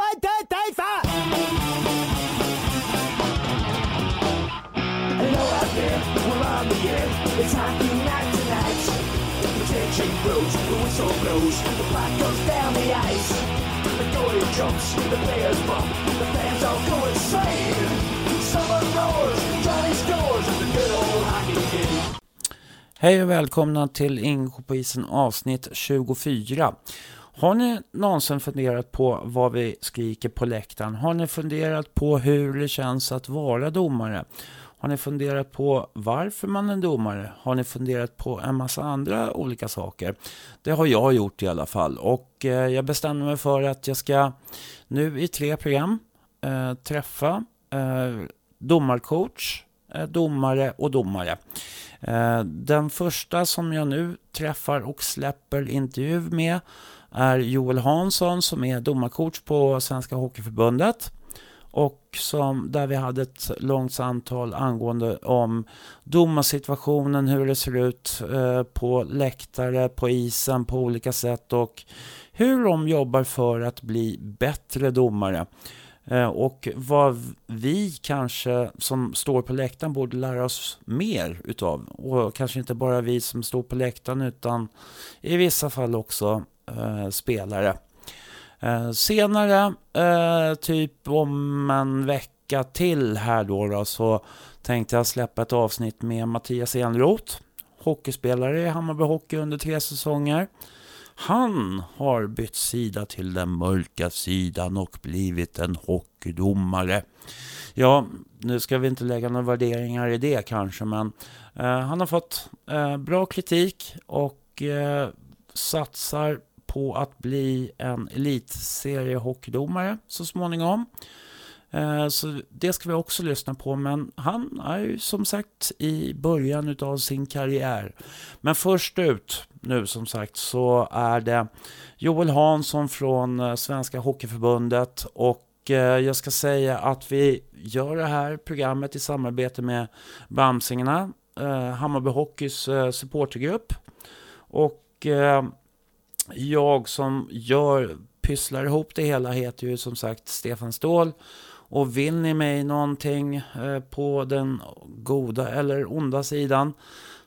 One, two, three, four! Hello out there, we're on the air. It's hockey night tonight. The tension grows, the whistle blows, the puck goes down the ice. The goalie jumps, the players bump, the fans all go insane. Someone roars, Johnny scores, the good old hockey game. Hej och välkomna till Ingo på isen avsnitt 24. Har ni någonsin funderat på vad vi skriker på läktaren? Har ni funderat på hur det känns att vara domare? Har ni funderat på varför man är domare? Har ni funderat på en massa andra olika saker? Det har jag gjort i alla fall och eh, jag bestämde mig för att jag ska nu i tre program eh, träffa eh, domarcoach, eh, domare och domare. Eh, den första som jag nu träffar och släpper intervju med är Joel Hansson som är domarcoach på Svenska Hockeyförbundet och som, där vi hade ett långt samtal angående om domarsituationen, hur det ser ut eh, på läktare, på isen på olika sätt och hur de jobbar för att bli bättre domare. Eh, och vad vi kanske som står på läktaren borde lära oss mer utav. Och kanske inte bara vi som står på läktaren utan i vissa fall också Eh, spelare. Eh, senare, eh, typ om en vecka till här då, då så tänkte jag släppa ett avsnitt med Mattias Enroth. Hockeyspelare i Hammarby Hockey under tre säsonger. Han har bytt sida till den mörka sidan och blivit en hockeydomare. Ja, nu ska vi inte lägga några värderingar i det kanske, men eh, han har fått eh, bra kritik och eh, satsar på att bli en elitseriehockeydomare så småningom. Eh, så det ska vi också lyssna på, men han är ju som sagt i början av sin karriär. Men först ut nu som sagt så är det Joel Hansson från eh, Svenska Hockeyförbundet och eh, jag ska säga att vi gör det här programmet i samarbete med Bamsingarna, Hammarby Hockeys supportergrupp. Och jag som gör, pysslar ihop det hela heter ju som sagt Stefan Ståhl. Och vill ni mig någonting eh, på den goda eller onda sidan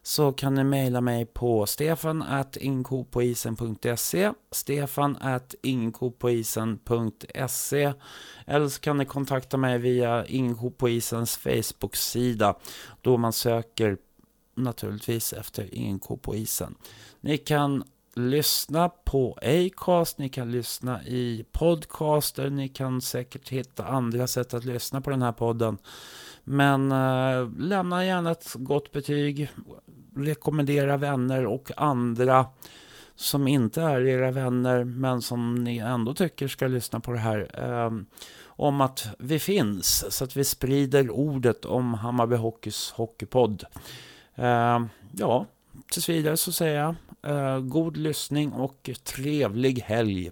så kan ni mejla mig på stefanatinkopoisen.se stefanatinkopoisen.se eller så kan ni kontakta mig via Inkopoisens Facebook-sida då man söker naturligtvis efter Inko på isen. Ni kan lyssna på Acast, ni kan lyssna i podcaster, ni kan säkert hitta andra sätt att lyssna på den här podden. Men eh, lämna gärna ett gott betyg, rekommendera vänner och andra som inte är era vänner men som ni ändå tycker ska lyssna på det här. Eh, om att vi finns så att vi sprider ordet om Hammarby Hockeys hockeypodd. Eh, ja, tills vidare så säger jag god lyssning och trevlig helg.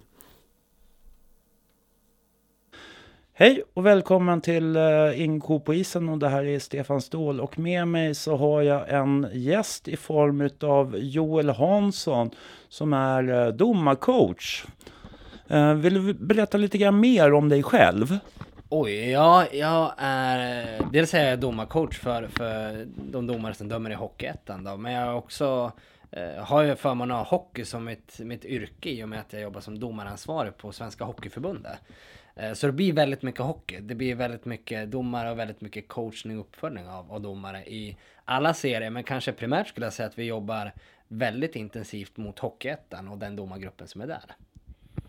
Hej och välkommen till uh, Inko på isen och det här är Stefan Ståhl och med mig så har jag en gäst i form av Joel Hansson som är uh, domarcoach. Vill du berätta lite grann mer om dig själv? Oj, ja, jag är... Dels är jag domarcoach för, för de domare som dömer i Hockeyettan då, men jag är också eh, har jag förmånen att ha hockey som mitt, mitt yrke i och med att jag jobbar som domaransvarig på Svenska Hockeyförbundet. Eh, så det blir väldigt mycket hockey. Det blir väldigt mycket domare och väldigt mycket coachning och uppföljning av, av domare i alla serier. Men kanske primärt skulle jag säga att vi jobbar väldigt intensivt mot Hockeyettan och den domargruppen som är där.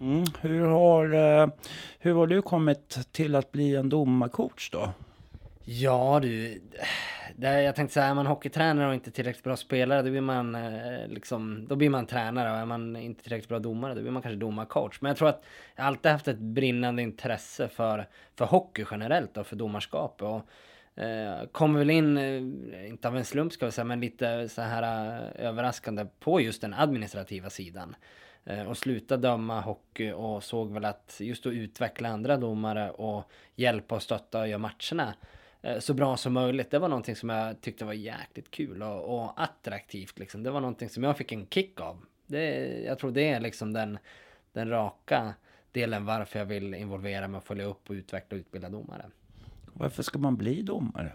Mm. Hur, har, eh, hur har du kommit till att bli en domarcoach då? Ja du, det, jag tänkte säga, är man hockeytränare och inte tillräckligt bra spelare, då blir man eh, liksom, då blir man tränare och är man inte tillräckligt bra domare, då blir man kanske domarcoach. Men jag tror att jag alltid haft ett brinnande intresse för, för hockey generellt och för domarskap. Och, eh, kom väl in, eh, inte av en slump ska vi säga, men lite så här eh, överraskande på just den administrativa sidan. Eh, och slutade döma hockey och såg väl att just att utveckla andra domare och hjälpa och stötta och göra matcherna så bra som möjligt. Det var någonting som jag tyckte var jäkligt kul och, och attraktivt. Liksom. Det var någonting som jag fick en kick av. Det, jag tror det är liksom den, den raka, delen varför jag vill involvera mig följa upp och utveckla och utbilda domare. Varför ska man bli domare?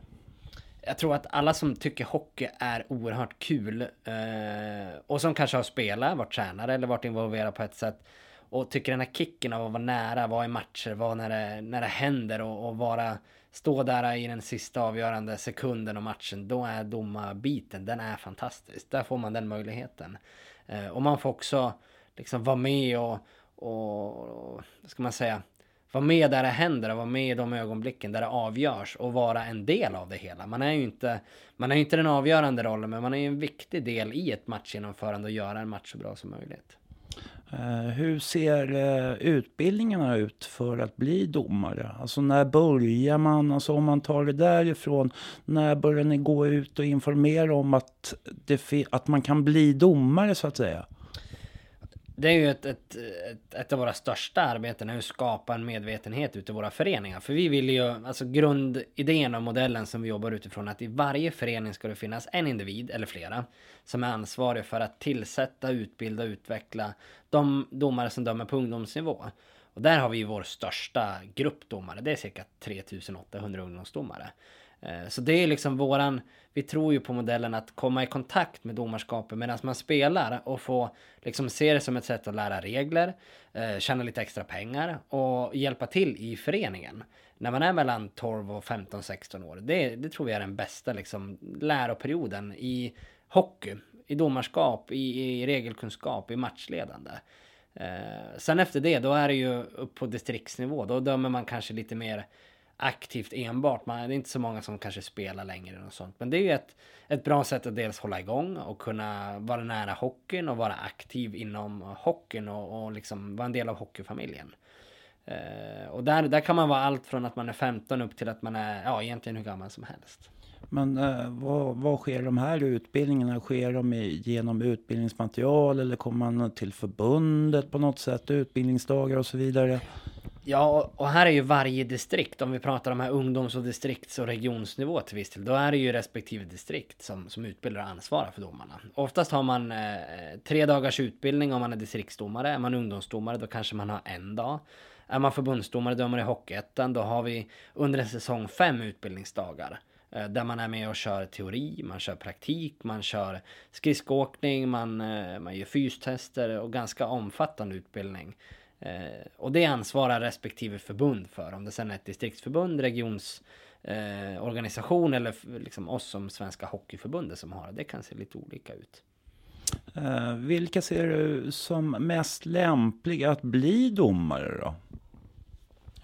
Jag tror att alla som tycker hockey är oerhört kul eh, och som kanske har spelat, varit tränare eller varit involverad på ett sätt och tycker den här kicken av att vara nära, vara i matcher, vara när det, när det händer och, och vara stå där i den sista avgörande sekunden av matchen, då är domarbiten, den är fantastisk. Där får man den möjligheten. Eh, och man får också liksom vara med och, och, vad ska man säga, vara med där det händer och vara med i de ögonblicken där det avgörs och vara en del av det hela. Man är ju inte, man är ju inte den avgörande rollen, men man är ju en viktig del i ett matchgenomförande och göra en match så bra som möjligt. Eh, hur ser eh, utbildningarna ut för att bli domare? Alltså när börjar man? Alltså om man tar det därifrån. När börjar ni gå ut och informera om att, det att man kan bli domare så att säga? Det är ju ett, ett, ett, ett, av våra största arbeten, är att skapa en medvetenhet ute i våra föreningar. För vi vill ju, alltså grundidén och modellen som vi jobbar utifrån, att i varje förening ska det finnas en individ, eller flera, som är ansvarig för att tillsätta, utbilda och utveckla de domare som dömer på ungdomsnivå. Och där har vi vår största grupp domare, det är cirka 3800 ungdomsdomare. Eh, så det är liksom våran, vi tror ju på modellen att komma i kontakt med domarskapet medan man spelar och få liksom se det som ett sätt att lära regler, eh, tjäna lite extra pengar och hjälpa till i föreningen. När man är mellan 12 och 15, 16 år. Det, det tror vi är den bästa liksom läroperioden i hockey, i domarskap, i, i regelkunskap, i matchledande. Eh, sen efter det, då är det ju upp på distriktsnivå. Då dömer man kanske lite mer aktivt enbart. Man, det är inte så många som kanske spelar längre och sånt. Men det är ju ett, ett bra sätt att dels hålla igång och kunna vara nära hockeyn och vara aktiv inom hockeyn och, och liksom vara en del av hockeyfamiljen. Eh, och där, där kan man vara allt från att man är 15 upp till att man är, ja egentligen hur gammal som helst. Men eh, vad, vad sker de här utbildningarna? Sker de i, genom utbildningsmaterial eller kommer man till förbundet på något sätt? Utbildningsdagar och så vidare? Ja, och här är ju varje distrikt, om vi pratar om här ungdoms och distrikts och regionsnivå till viss del, då är det ju respektive distrikt som, som utbildar och ansvarar för domarna. Oftast har man eh, tre dagars utbildning om man är distriktsdomare. Är man ungdomsdomare, då kanske man har en dag. Är man förbundsdomare, dömare i Hockeyettan, då har vi under en säsong fem utbildningsdagar. Eh, där man är med och kör teori, man kör praktik, man kör skridskoåkning, man, eh, man gör fystester och ganska omfattande utbildning. Eh, och det ansvarar respektive förbund för. Om det sen är ett distriktsförbund, regionsorganisation eh, eller liksom oss som Svenska Hockeyförbundet som har det. Det kan se lite olika ut. Vilka ser du som mest lämpliga att bli domare då?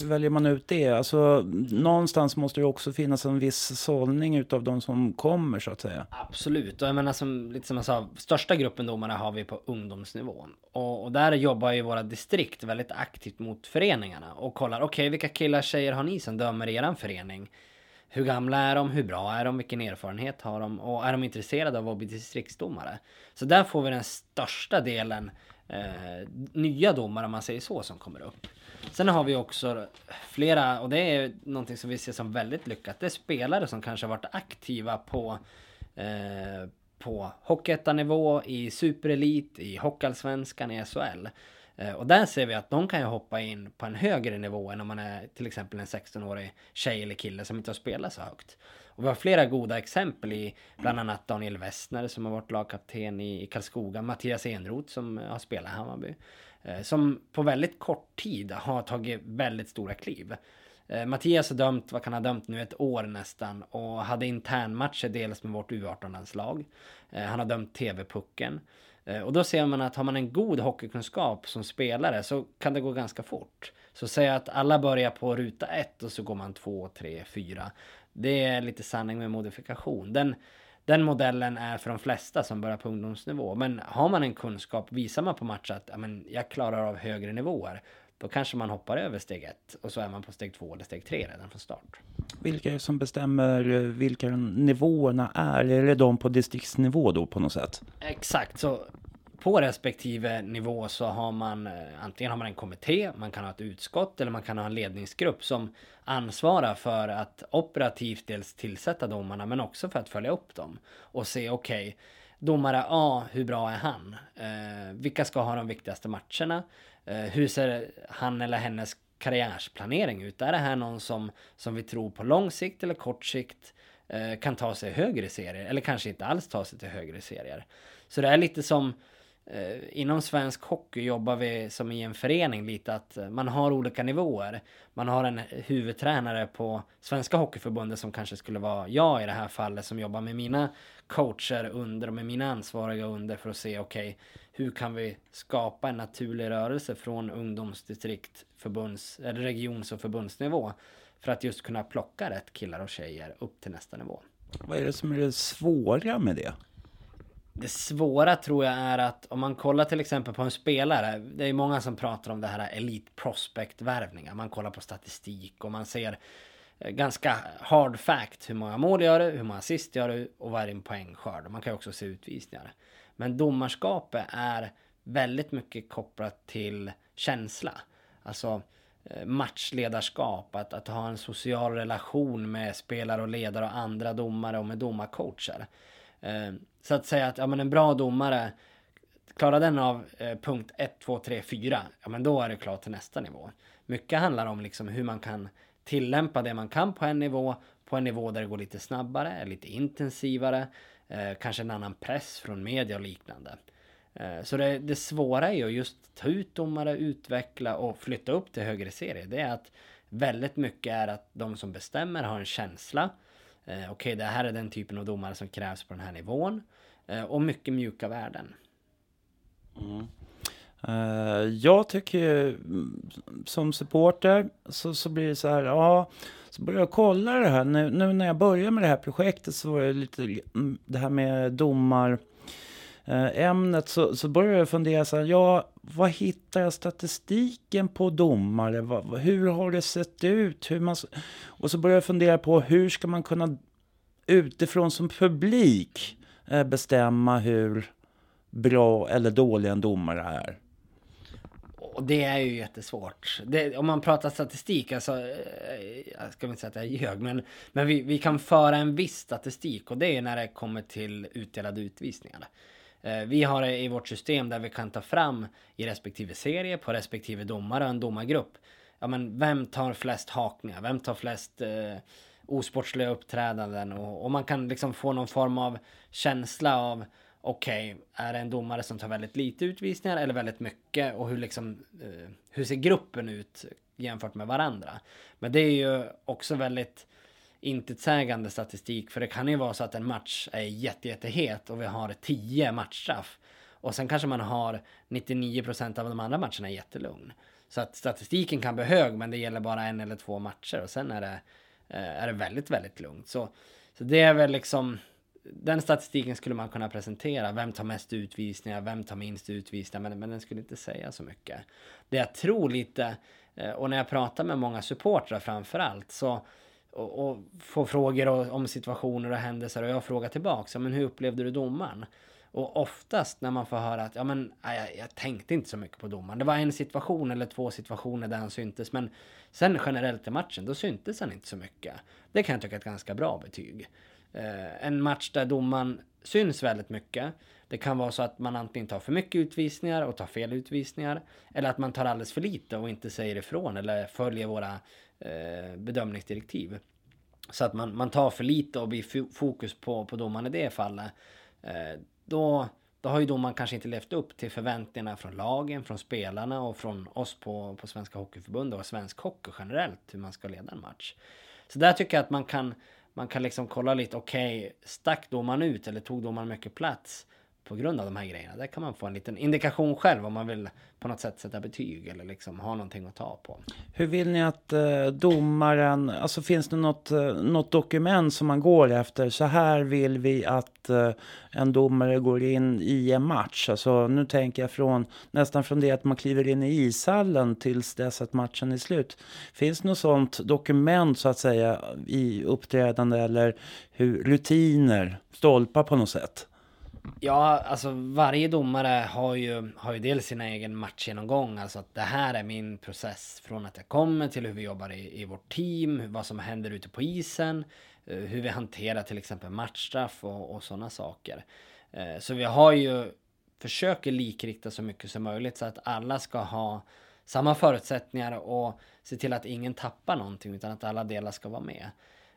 Hur väljer man ut det? Alltså, någonstans måste det också finnas en viss sållning utav de som kommer så att säga. Absolut, och jag menar som, lite som jag sa, största gruppen domare har vi på ungdomsnivån. Och, och där jobbar ju våra distrikt väldigt aktivt mot föreningarna och kollar, okej okay, vilka killar tjejer har ni som dömer i eran förening? Hur gamla är de? Hur bra är de? Vilken erfarenhet har de? Och är de intresserade av att bli distriktsdomare? Så där får vi den största delen eh, nya domare, om man säger så, som kommer upp. Sen har vi också flera, och det är någonting som vi ser som väldigt lyckat. Det är spelare som kanske har varit aktiva på eh, på Hockeyettanivå, i Superelit, i Hockeyallsvenskan, i SHL. Eh, och där ser vi att de kan ju hoppa in på en högre nivå än om man är till exempel en 16-årig tjej eller kille som inte har spelat så högt. Och vi har flera goda exempel i bland annat Daniel Westner som har varit lagkapten i Karlskoga, Mattias Enroth som har spelat i Hammarby. Eh, som på väldigt kort tid har tagit väldigt stora kliv. Eh, Mattias har dömt, vad kan han ha dömt nu, ett år nästan och hade internmatcher dels med vårt U18-landslag. Eh, han har dömt TV-pucken. Och då ser man att har man en god hockeykunskap som spelare så kan det gå ganska fort. Så säg att alla börjar på ruta ett och så går man två, tre, fyra. Det är lite sanning med modifikation. Den, den modellen är för de flesta som börjar på ungdomsnivå. Men har man en kunskap, visar man på match att ja, men jag klarar av högre nivåer. Då kanske man hoppar över steg ett och så är man på steg två eller steg tre redan från start. Vilka är det som bestämmer eh, vilka nivåerna är? Är det de på distriktsnivå då på något sätt? Exakt, så på respektive nivå så har man eh, antingen har man en kommitté, man kan ha ett utskott eller man kan ha en ledningsgrupp som ansvarar för att operativt dels tillsätta domarna men också för att följa upp dem och se okej okay, domare A, hur bra är han? Eh, vilka ska ha de viktigaste matcherna? Eh, hur ser han eller hennes karriärsplanering ut? Är det här någon som, som vi tror på lång sikt eller kort sikt eh, kan ta sig högre serier? Eller kanske inte alls ta sig till högre serier? Så det är lite som Eh, inom svensk hockey jobbar vi som i en förening lite att eh, man har olika nivåer. Man har en huvudtränare på Svenska Hockeyförbundet som kanske skulle vara jag i det här fallet som jobbar med mina coacher under och med mina ansvariga under för att se okej okay, hur kan vi skapa en naturlig rörelse från ungdomsdistrikt, förbunds, eller regions och förbundsnivå för att just kunna plocka rätt killar och tjejer upp till nästa nivå. Vad är det som är det svåra med det? Det svåra tror jag är att om man kollar till exempel på en spelare. Det är många som pratar om det här Elite Prospect värvningar. Man kollar på statistik och man ser eh, ganska hard fact hur många mål gör du, hur många assist gör du och vad är din poängskörd. Man kan ju också se utvisningar. Men domarskapet är väldigt mycket kopplat till känsla. Alltså eh, matchledarskap, att, att ha en social relation med spelare och ledare och andra domare och med domarcoacher. Eh, så att säga att ja, men en bra domare, klarar den av eh, punkt 1, 2, 3, 4, ja men då är det klart till nästa nivå. Mycket handlar om liksom hur man kan tillämpa det man kan på en nivå, på en nivå där det går lite snabbare, lite intensivare, eh, kanske en annan press från media och liknande. Eh, så det, det svåra är ju att just ta ut domare, utveckla och flytta upp till högre serier. Det är att väldigt mycket är att de som bestämmer har en känsla Eh, Okej, okay, det här är den typen av domare som krävs på den här nivån. Eh, och mycket mjuka värden. Mm. Uh, jag tycker mm, som supporter så, så blir det så här, ja, så börjar jag kolla det här. Nu, nu när jag började med det här projektet så var det lite mm, det här med domar Eh, Eh, ämnet så, så började jag fundera så här, ja, vad hittar jag statistiken på domare? Vad, hur har det sett ut? Hur man, och så började jag fundera på hur ska man kunna utifrån som publik eh, bestämma hur bra eller dålig en domare är? Och det är ju jättesvårt. Det, om man pratar statistik, alltså, eh, jag ska inte säga att jag ljög, men, men vi, vi kan föra en viss statistik och det är när det kommer till utdelade utvisningar. Eh, vi har det i vårt system där vi kan ta fram i respektive serie på respektive domare och en domargrupp. Ja men vem tar flest hakningar? Vem tar flest eh, osportsliga uppträdanden? Och, och, man kan liksom få någon form av känsla av okej, okay, är det en domare som tar väldigt lite utvisningar eller väldigt mycket? Och hur liksom, eh, hur ser gruppen ut jämfört med varandra? Men det är ju också väldigt intetsägande statistik. För det kan ju vara så att en match är jätte, jättehet och vi har 10 matchstraff. Och sen kanske man har 99% av de andra matcherna jättelugn. Så att statistiken kan bli hög men det gäller bara en eller två matcher och sen är det, eh, är det väldigt, väldigt lugnt. Så, så det är väl liksom den statistiken skulle man kunna presentera. Vem tar mest utvisningar? Vem tar minst utvisningar? Men, men den skulle inte säga så mycket. Det jag tror lite, eh, och när jag pratar med många supportrar framför allt, så och, och få frågor om situationer och händelser och jag frågar tillbaka, men hur upplevde du domaren? Och oftast när man får höra att ja, men, jag, jag tänkte inte så mycket på domaren. Det var en situation eller två situationer där han syntes. Men sen generellt i matchen, då syntes han inte så mycket. Det kan jag tycka är ett ganska bra betyg. Eh, en match där domaren syns väldigt mycket. Det kan vara så att man antingen tar för mycket utvisningar och tar fel utvisningar. Eller att man tar alldeles för lite och inte säger ifrån eller följer våra Eh, bedömningsdirektiv. Så att man, man tar för lite och blir fokus på, på domaren i det fallet. Eh, då, då har ju domaren kanske inte levt upp till förväntningarna från lagen, från spelarna och från oss på, på Svenska Hockeyförbundet och svensk hockey generellt hur man ska leda en match. Så där tycker jag att man kan, man kan liksom kolla lite, okej, okay, stack domaren ut eller tog domaren mycket plats? På grund av de här grejerna. Där kan man få en liten indikation själv om man vill på något sätt sätta betyg eller liksom ha någonting att ta på. Hur vill ni att eh, domaren, alltså finns det något, eh, något dokument som man går efter? Så här vill vi att eh, en domare går in i en match. Alltså nu tänker jag från nästan från det att man kliver in i ishallen tills dess att matchen är slut. Finns det något sånt dokument så att säga i uppträdande eller hur, rutiner, stolpar på något sätt? Ja, alltså varje domare har ju, har ju dels sin egen matchgenomgång. Alltså att det här är min process från att jag kommer till hur vi jobbar i, i vårt team, vad som händer ute på isen, eh, hur vi hanterar till exempel matchstraff och, och sådana saker. Eh, så vi har ju försöker likrikta så mycket som möjligt så att alla ska ha samma förutsättningar och se till att ingen tappar någonting utan att alla delar ska vara med.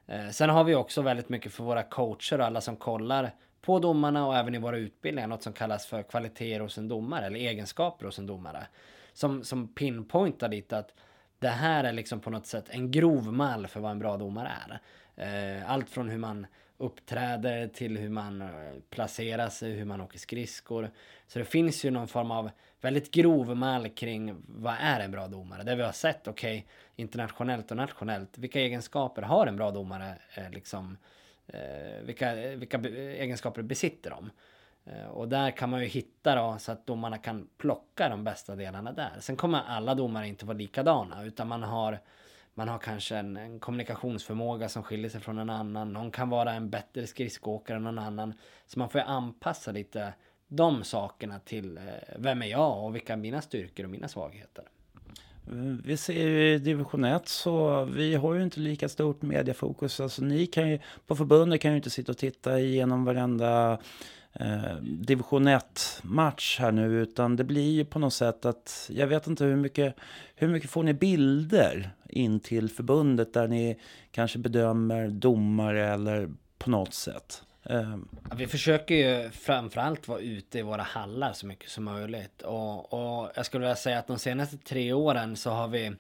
Eh, sen har vi också väldigt mycket för våra coacher och alla som kollar på domarna och även i våra utbildningar något som kallas för kvaliteter hos en domare eller egenskaper hos en domare. Som, som pinpointar lite att det här är liksom på något sätt en grov mall för vad en bra domare är. Eh, allt från hur man uppträder till hur man eh, placerar sig, hur man åker skridskor. Så det finns ju någon form av väldigt grov mall kring vad är en bra domare? Där vi har sett, okej, okay, internationellt och nationellt, vilka egenskaper har en bra domare? Eh, liksom, eh, vilka, vilka egenskaper besitter de? Eh, och där kan man ju hitta då så att domarna kan plocka de bästa delarna där. Sen kommer alla domare inte vara likadana utan man har man har kanske en, en, kommunikationsförmåga som skiljer sig från en annan. Någon kan vara en bättre skridskoåkare än någon annan. Så man får ju anpassa lite de sakerna till eh, vem är jag och vilka är mina styrkor och mina svagheter. Vi ser ju i division 1 så vi har ju inte lika stort mediefokus. Alltså ni kan ju, på förbundet kan ju inte sitta och titta igenom varenda eh, division 1-match här nu, utan det blir ju på något sätt att, jag vet inte hur mycket, hur mycket får ni bilder in till förbundet där ni kanske bedömer domare eller på något sätt? Ehm. Vi försöker ju framförallt vara ute i våra hallar så mycket som möjligt. Och, och jag skulle vilja säga att de senaste tre åren så har vi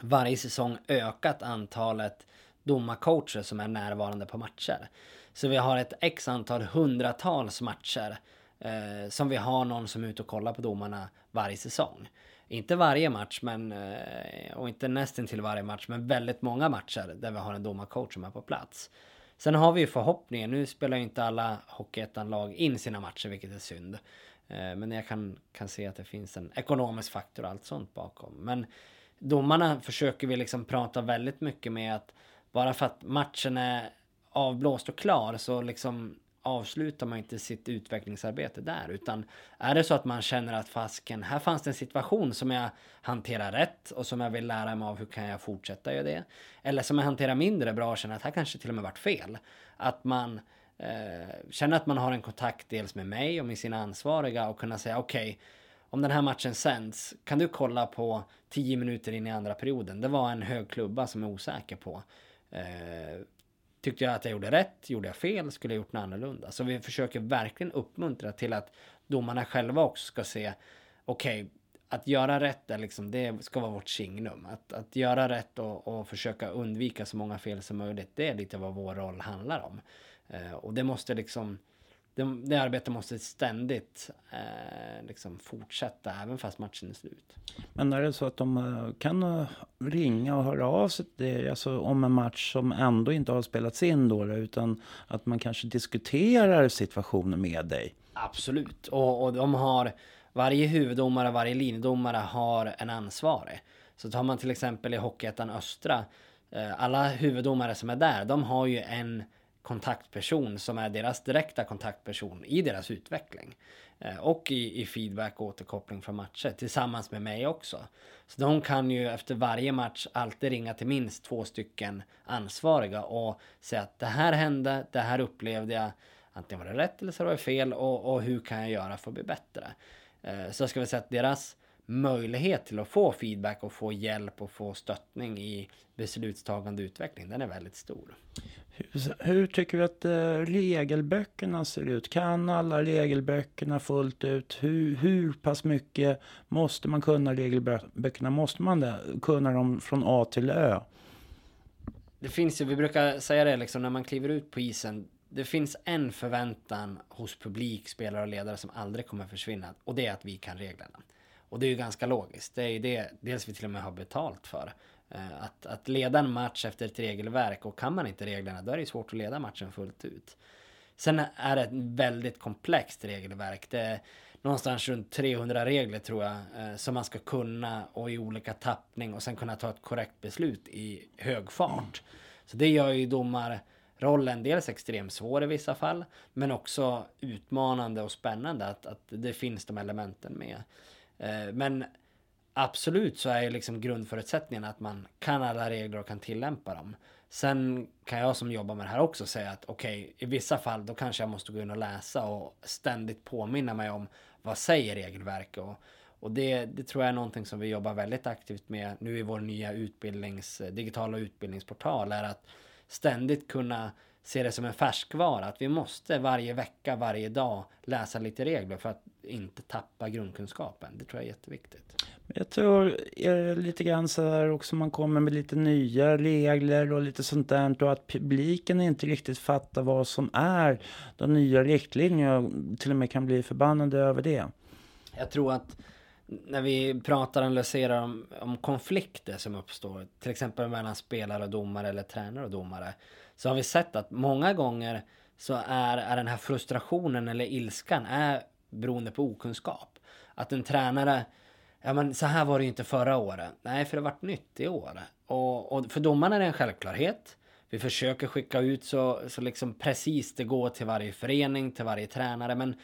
varje säsong ökat antalet domarcoacher som är närvarande på matcher. Så vi har ett x antal hundratals matcher eh, som vi har någon som är ute och kollar på domarna varje säsong. Inte varje match men, eh, och inte nästan till varje match, men väldigt många matcher där vi har en domarcoach som är på plats. Sen har vi ju förhoppningen, nu spelar ju inte alla Hockeyettan-lag in sina matcher, vilket är synd. Eh, men jag kan, kan se att det finns en ekonomisk faktor och allt sånt bakom. Men domarna försöker vi liksom prata väldigt mycket med att bara för att matchen är avblåst och klar så liksom avslutar man inte sitt utvecklingsarbete där. Utan är det så att man känner att fasken, här fanns det en situation som jag hanterar rätt och som jag vill lära mig av hur kan jag fortsätta göra det. Eller som jag hanterar mindre bra och känner att här kanske till och med varit fel. Att man eh, känner att man har en kontakt dels med mig och med sina ansvariga och kunna säga okej, okay, om den här matchen sänds, kan du kolla på 10 minuter in i andra perioden? Det var en hög klubba som jag är osäker på. Eh, Tyckte jag att jag gjorde rätt? Gjorde jag fel? Skulle jag gjort något annorlunda? Så vi försöker verkligen uppmuntra till att domarna själva också ska se okej, okay, att göra rätt är liksom, det ska vara vårt signum. Att, att göra rätt och, och försöka undvika så många fel som möjligt, det är lite vad vår roll handlar om. Eh, och det måste liksom det, det arbetet måste ständigt eh, liksom fortsätta även fast matchen är slut. Men är det så att de eh, kan eh, ringa och höra av sig det, alltså om en match som ändå inte har spelats in då, utan att man kanske diskuterar situationen med dig? Absolut, och, och de har varje huvuddomare, varje linjedomare har en ansvarig. Så tar man till exempel i Hockeyettan Östra, eh, alla huvuddomare som är där, de har ju en kontaktperson som är deras direkta kontaktperson i deras utveckling. Eh, och i, i feedback och återkoppling från matcher tillsammans med mig också. Så de kan ju efter varje match alltid ringa till minst två stycken ansvariga och säga att det här hände, det här upplevde jag, antingen var det rätt eller så var det fel och, och hur kan jag göra för att bli bättre? Eh, så jag ska vi säga att deras möjlighet till att få feedback och få hjälp och få stöttning i beslutstagande utveckling, den är väldigt stor. Hur, hur tycker du att eh, regelböckerna ser ut? Kan alla regelböckerna fullt ut? Hur, hur pass mycket måste man kunna regelböckerna? Måste man det, kunna dem från A till Ö? Det finns ju, vi brukar säga det liksom när man kliver ut på isen. Det finns en förväntan hos publik, spelare och ledare som aldrig kommer försvinna. Och det är att vi kan reglerna. Och det är ju ganska logiskt. Det är ju det dels vi till och med har betalt för. Eh, att, att leda en match efter ett regelverk och kan man inte reglerna då är det svårt att leda matchen fullt ut. Sen är det ett väldigt komplext regelverk. Det är någonstans runt 300 regler tror jag eh, som man ska kunna och i olika tappning och sen kunna ta ett korrekt beslut i hög fart. Så det gör ju domarrollen dels extremt svår i vissa fall men också utmanande och spännande att, att det finns de elementen med. Eh, men absolut så är liksom grundförutsättningen att man kan alla regler och kan tillämpa dem. Sen kan jag som jobbar med det här också säga att okej, okay, i vissa fall då kanske jag måste gå in och läsa och ständigt påminna mig om vad säger regelverket och, och det, det tror jag är någonting som vi jobbar väldigt aktivt med nu i vår nya utbildnings, digitala utbildningsportal är att ständigt kunna se det som en färskvara. Att vi måste varje vecka, varje dag läsa lite regler för att inte tappa grundkunskapen. Det tror jag är jätteviktigt. Jag tror är lite grann så här också man kommer med lite nya regler och lite sånt där och att publiken inte riktigt fattar vad som är de nya riktlinjerna och till och med kan bli förbannade över det. Jag tror att när vi pratar och analyserar om, om konflikter som uppstår, till exempel mellan spelare och domare eller tränare och domare, så har vi sett att många gånger så är, är den här frustrationen eller ilskan är beroende på okunskap. Att en tränare, ja men så här var det ju inte förra året. Nej, för det har varit nytt i år. Och, och för domarna är det en självklarhet. Vi försöker skicka ut så, så liksom precis det går till varje förening, till varje tränare. Men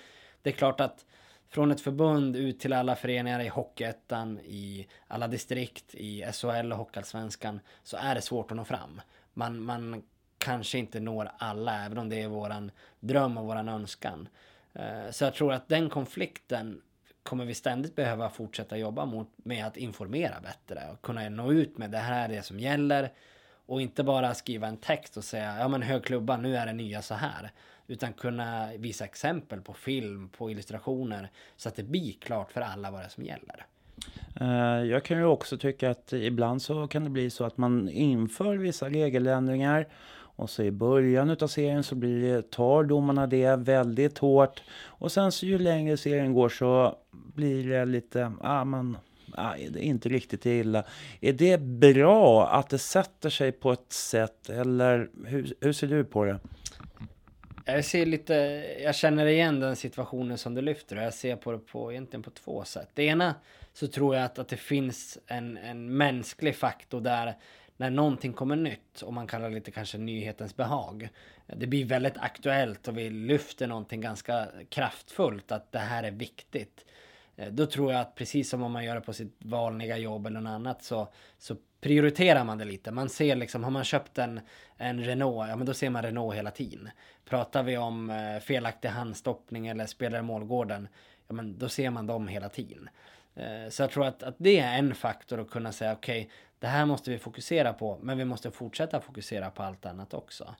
det är klart att från ett förbund ut till alla föreningar i Hockeyettan, i alla distrikt, i SHL och Hockeyallsvenskan så är det svårt att nå fram. Man, man kanske inte når alla, även om det är våran dröm och våran önskan. Eh, så jag tror att den konflikten kommer vi ständigt behöva fortsätta jobba mot med att informera bättre och kunna nå ut med det här är det som gäller och inte bara skriva en text och säga ja men hög klubba nu är det nya så här utan kunna visa exempel på film, på illustrationer så att det blir klart för alla vad det är som gäller. Eh, jag kan ju också tycka att ibland så kan det bli så att man inför vissa regeländringar och så i början av serien så blir tar domarna det väldigt hårt. Och sen så ju längre serien går så blir det lite, ah, man, ah, det är inte riktigt illa. Är det bra att det sätter sig på ett sätt eller hur, hur ser du på det? Jag ser lite, jag känner igen den situationen som du lyfter och jag ser på det på, egentligen på två sätt. Det ena så tror jag att, att det finns en, en mänsklig faktor där när någonting kommer nytt och man kallar det lite kanske nyhetens behag. Det blir väldigt aktuellt och vi lyfter någonting ganska kraftfullt att det här är viktigt. Eh, då tror jag att precis som om man gör det på sitt vanliga jobb eller något annat så, så prioriterar man det lite. Man ser liksom, har man köpt en, en Renault, ja men då ser man Renault hela tiden. Pratar vi om eh, felaktig handstoppning eller spelare i målgården, ja men då ser man dem hela tiden. Eh, så jag tror att, att det är en faktor att kunna säga okej, okay, det här måste vi fokusera på, men vi måste fortsätta fokusera på allt annat också.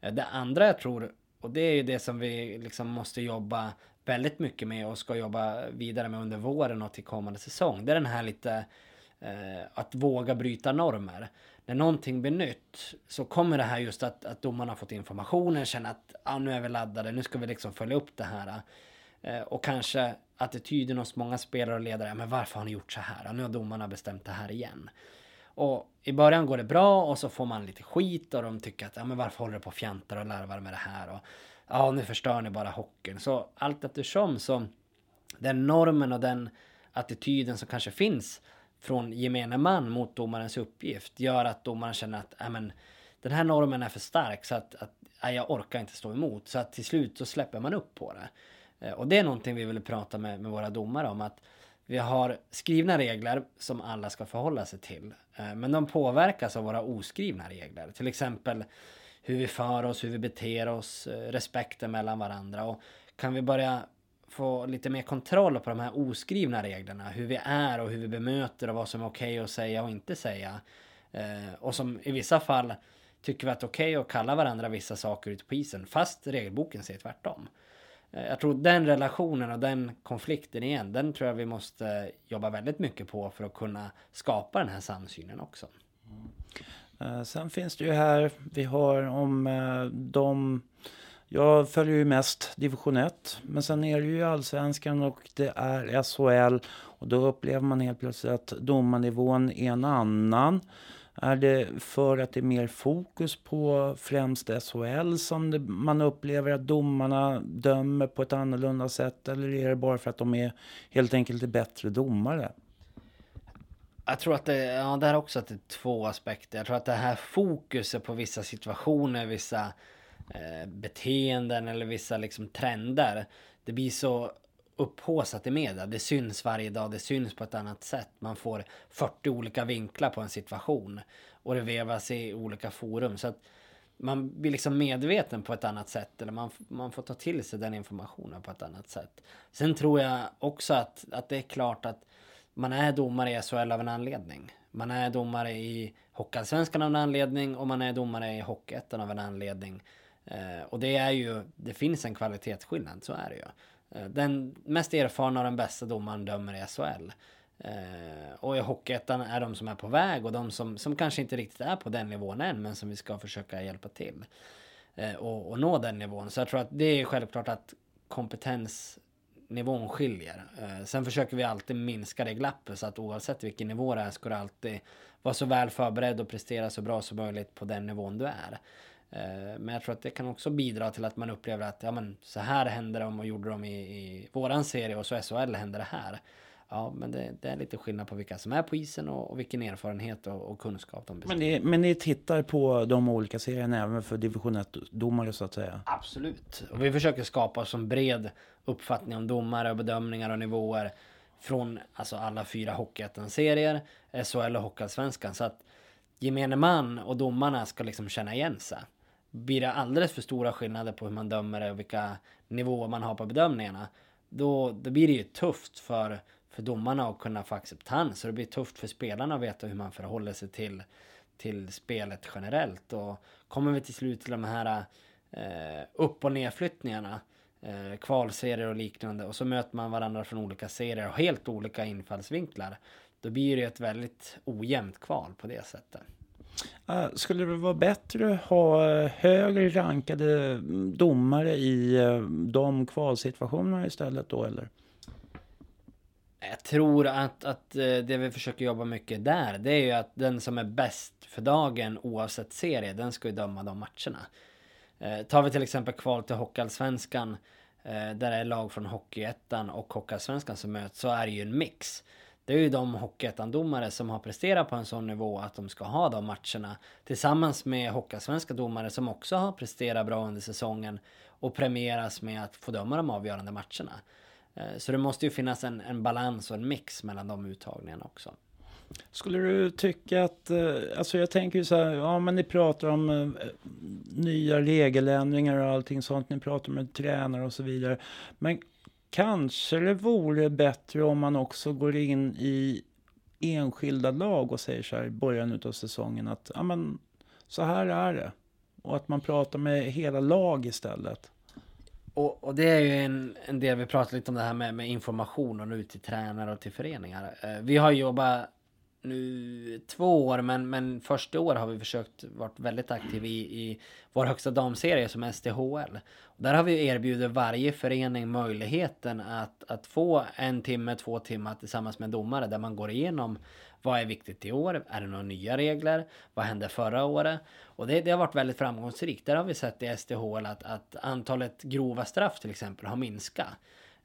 Eh, det andra jag tror, och det är ju det som vi liksom måste jobba väldigt mycket med och ska jobba vidare med under våren och till kommande säsong. Det är den här lite eh, att våga bryta normer. När någonting blir nytt så kommer det här just att, att domarna har fått informationen, känner att ah, nu är vi laddade, nu ska vi liksom följa upp det här. Eh, och kanske attityden hos många spelare och ledare, men varför har ni gjort så här? Nu har domarna bestämt det här igen. Och i början går det bra och så får man lite skit och de tycker att ja, men varför håller du på och fjantar och larvar med det här? Och ja, nu förstör ni bara hockeyn. Så allt eftersom så den normen och den attityden som kanske finns från gemene man mot domarens uppgift gör att domaren känner att äh, men, den här normen är för stark så att, att ja, jag orkar inte stå emot. Så att till slut så släpper man upp på det. Eh, och det är någonting vi vill prata med, med våra domare om. att vi har skrivna regler som alla ska förhålla sig till. Eh, men de påverkas av våra oskrivna regler. Till exempel hur vi för oss, hur vi beter oss, eh, respekten mellan varandra. Och kan vi börja få lite mer kontroll på de här oskrivna reglerna, hur vi är och hur vi bemöter och vad som är okej okay att säga och inte säga. Eh, och som i vissa fall tycker vi att det är okej okay att kalla varandra vissa saker ute på isen, fast regelboken säger tvärtom. Eh, jag tror den relationen och den konflikten igen, den tror jag vi måste jobba väldigt mycket på för att kunna skapa den här samsynen också. Mm. Eh, sen finns det ju här, vi har om eh, de jag följer ju mest division 1, men sen är det ju allsvenskan och det är SHL. Och då upplever man helt plötsligt att domarnivån är en annan. Är det för att det är mer fokus på främst SHL som det, man upplever att domarna dömer på ett annorlunda sätt? Eller är det bara för att de är helt enkelt är bättre domare? Jag tror att det, ja, det är också att det är två aspekter. Jag tror att det här fokuset på vissa situationer, vissa eh, beteenden eller vissa liksom trender. Det blir så upphåsat i media. Det syns varje dag, det syns på ett annat sätt. Man får 40 olika vinklar på en situation. Och det vevas i olika forum. Så att man blir liksom medveten på ett annat sätt. Eller man, man får ta till sig den informationen på ett annat sätt. Sen tror jag också att, att det är klart att man är domare i SHL av en anledning. Man är domare i Hockeyallsvenskan av en anledning och man är domare i Hockeyettan av en anledning. Eh, och det är ju, det finns en kvalitetsskillnad, så är det ju. Eh, den mest erfarna och den bästa domaren dömer i SHL. Eh, och i Hockeyettan är de som är på väg och de som, som kanske inte riktigt är på den nivån än men som vi ska försöka hjälpa till. Eh, och, och nå den nivån. Så jag tror att det är självklart att kompetens Nivån skiljer. Eh, sen försöker vi alltid minska det glappet så att oavsett vilken nivå det är ska du alltid vara så väl förberedd och prestera så bra som möjligt på den nivån du är. Eh, men jag tror att det kan också bidra till att man upplever att ja, men, så här hände de och gjorde de i, i våran serie och så SHL hände det här. Ja, men det, det, är lite skillnad på vilka som är på isen och, och vilken erfarenhet och, och kunskap de besitter. Men ni, men ni tittar på de olika serierna även för division 1-domare så att säga? Absolut. Och vi försöker skapa så en bred uppfattning om domare och bedömningar och nivåer från alltså alla fyra Hockeyettan-serier, SHL och Hockeyallsvenskan. Så att gemene man och domarna ska liksom känna igen sig. Blir det alldeles för stora skillnader på hur man dömer det och vilka nivåer man har på bedömningarna, då, då blir det ju tufft för för domarna att kunna få acceptans. Och det blir tufft för spelarna att veta hur man förhåller sig till, till spelet generellt. Och kommer vi till slut till de här eh, upp och nedflyttningarna, eh, kvalserier och liknande, och så möter man varandra från olika serier och helt olika infallsvinklar. Då blir det ett väldigt ojämnt kval på det sättet. Skulle det vara bättre att ha eh, högre rankade mm, domare i eh, de kvalsituationerna istället då eller? Jag tror att, att eh, det vi försöker jobba mycket där, det är ju att den som är bäst för dagen oavsett serie, den ska ju döma de matcherna. Eh, tar vi till exempel kval till Hockeyallsvenskan, eh, där det är lag från Hockeyettan och Hockeyallsvenskan som möts, så är det ju en mix. Det är ju de Hockeyettan-domare som har presterat på en sån nivå att de ska ha de matcherna. Tillsammans med Hockeyallsvenska domare som också har presterat bra under säsongen och premieras med att få döma de avgörande matcherna. Eh, så det måste ju finnas en, en balans och en mix mellan de uttagningarna också. Skulle du tycka att, eh, alltså jag tänker ju så här, ja men ni pratar om eh, nya regeländringar och allting sånt, ni pratar med tränare och så vidare. Men kanske det vore bättre om man också går in i enskilda lag och säger så här i början av säsongen att, ja men så här är det. Och att man pratar med hela lag istället. Och, och, det är ju en, en del, vi pratade lite om det här med, med information och nu till tränare och till föreningar. Eh, vi har jobbat nu två år, men, men första år har vi försökt varit väldigt aktiv i, i vår högsta damserie som STHL. Och där har vi erbjudit varje förening möjligheten att, att få en timme, två timmar tillsammans med en domare där man går igenom vad är viktigt i år? Är det några nya regler? Vad hände förra året? Och det, det har varit väldigt framgångsrikt. Där har vi sett i STHL att, att antalet grova straff till exempel har minskat.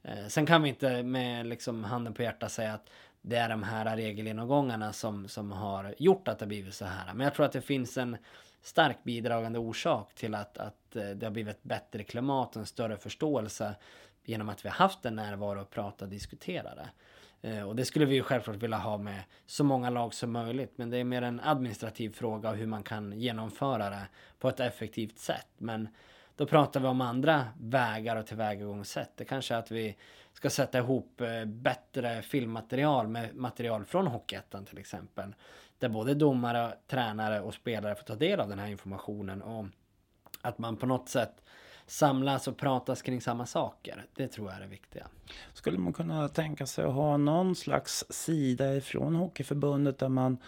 Eh, sen kan vi inte med liksom handen på hjärtat säga att det är de här regelgenomgångarna som, som har gjort att det blivit så här. Men jag tror att det finns en stark bidragande orsak till att, att eh, det har blivit ett bättre klimat och en större förståelse genom att vi har haft en närvaro och prata och diskutera det. Eh, och det skulle vi ju självklart vilja ha med så många lag som möjligt. Men det är mer en administrativ fråga hur man kan genomföra det på ett effektivt sätt. Men då pratar vi om andra vägar och tillvägagångssätt. Det kanske är att vi ska sätta ihop eh, bättre filmmaterial med material från Hockeyettan till exempel. Där både domare, tränare och spelare får ta del av den här informationen. Och att man på något sätt samlas och pratas kring samma saker. Det tror jag är det viktiga. Skulle man kunna tänka sig att ha någon slags sida ifrån Hockeyförbundet där man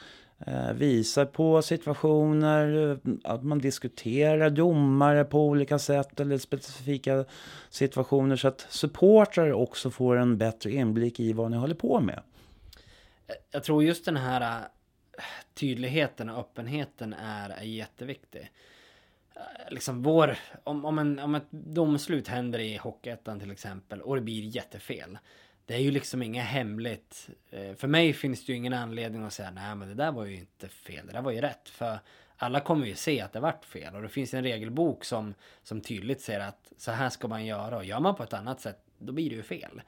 Eh, visar på situationer, eh, att man diskuterar domare på olika sätt eller specifika situationer så att supportrar också får en bättre inblick i vad ni håller på med. Jag tror just den här eh, tydligheten och öppenheten är, är jätteviktig. Liksom vår, om, om, en, om ett domslut händer i Hockeyettan till exempel och det blir jättefel. Det är ju liksom inget hemligt. Eh, för mig finns det ju ingen anledning att säga nej men det där var ju inte fel, det där var ju rätt. För alla kommer ju se att det vart fel och det finns en regelbok som, som tydligt säger att så här ska man göra och gör man på ett annat sätt då blir det ju fel.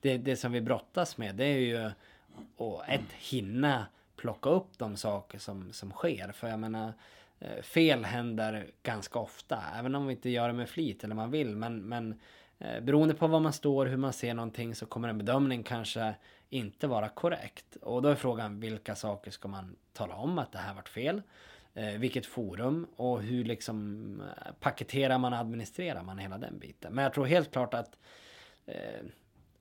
Det, det som vi brottas med det är ju att ett hinna plocka upp de saker som, som sker. För jag menar, eh, fel händer ganska ofta, även om vi inte gör det med flit eller man vill. Men, men Eh, beroende på var man står, hur man ser någonting så kommer en bedömning kanske inte vara korrekt. Och då är frågan vilka saker ska man tala om att det här varit fel? Eh, vilket forum och hur liksom eh, paketerar man och administrerar man hela den biten. Men jag tror helt klart att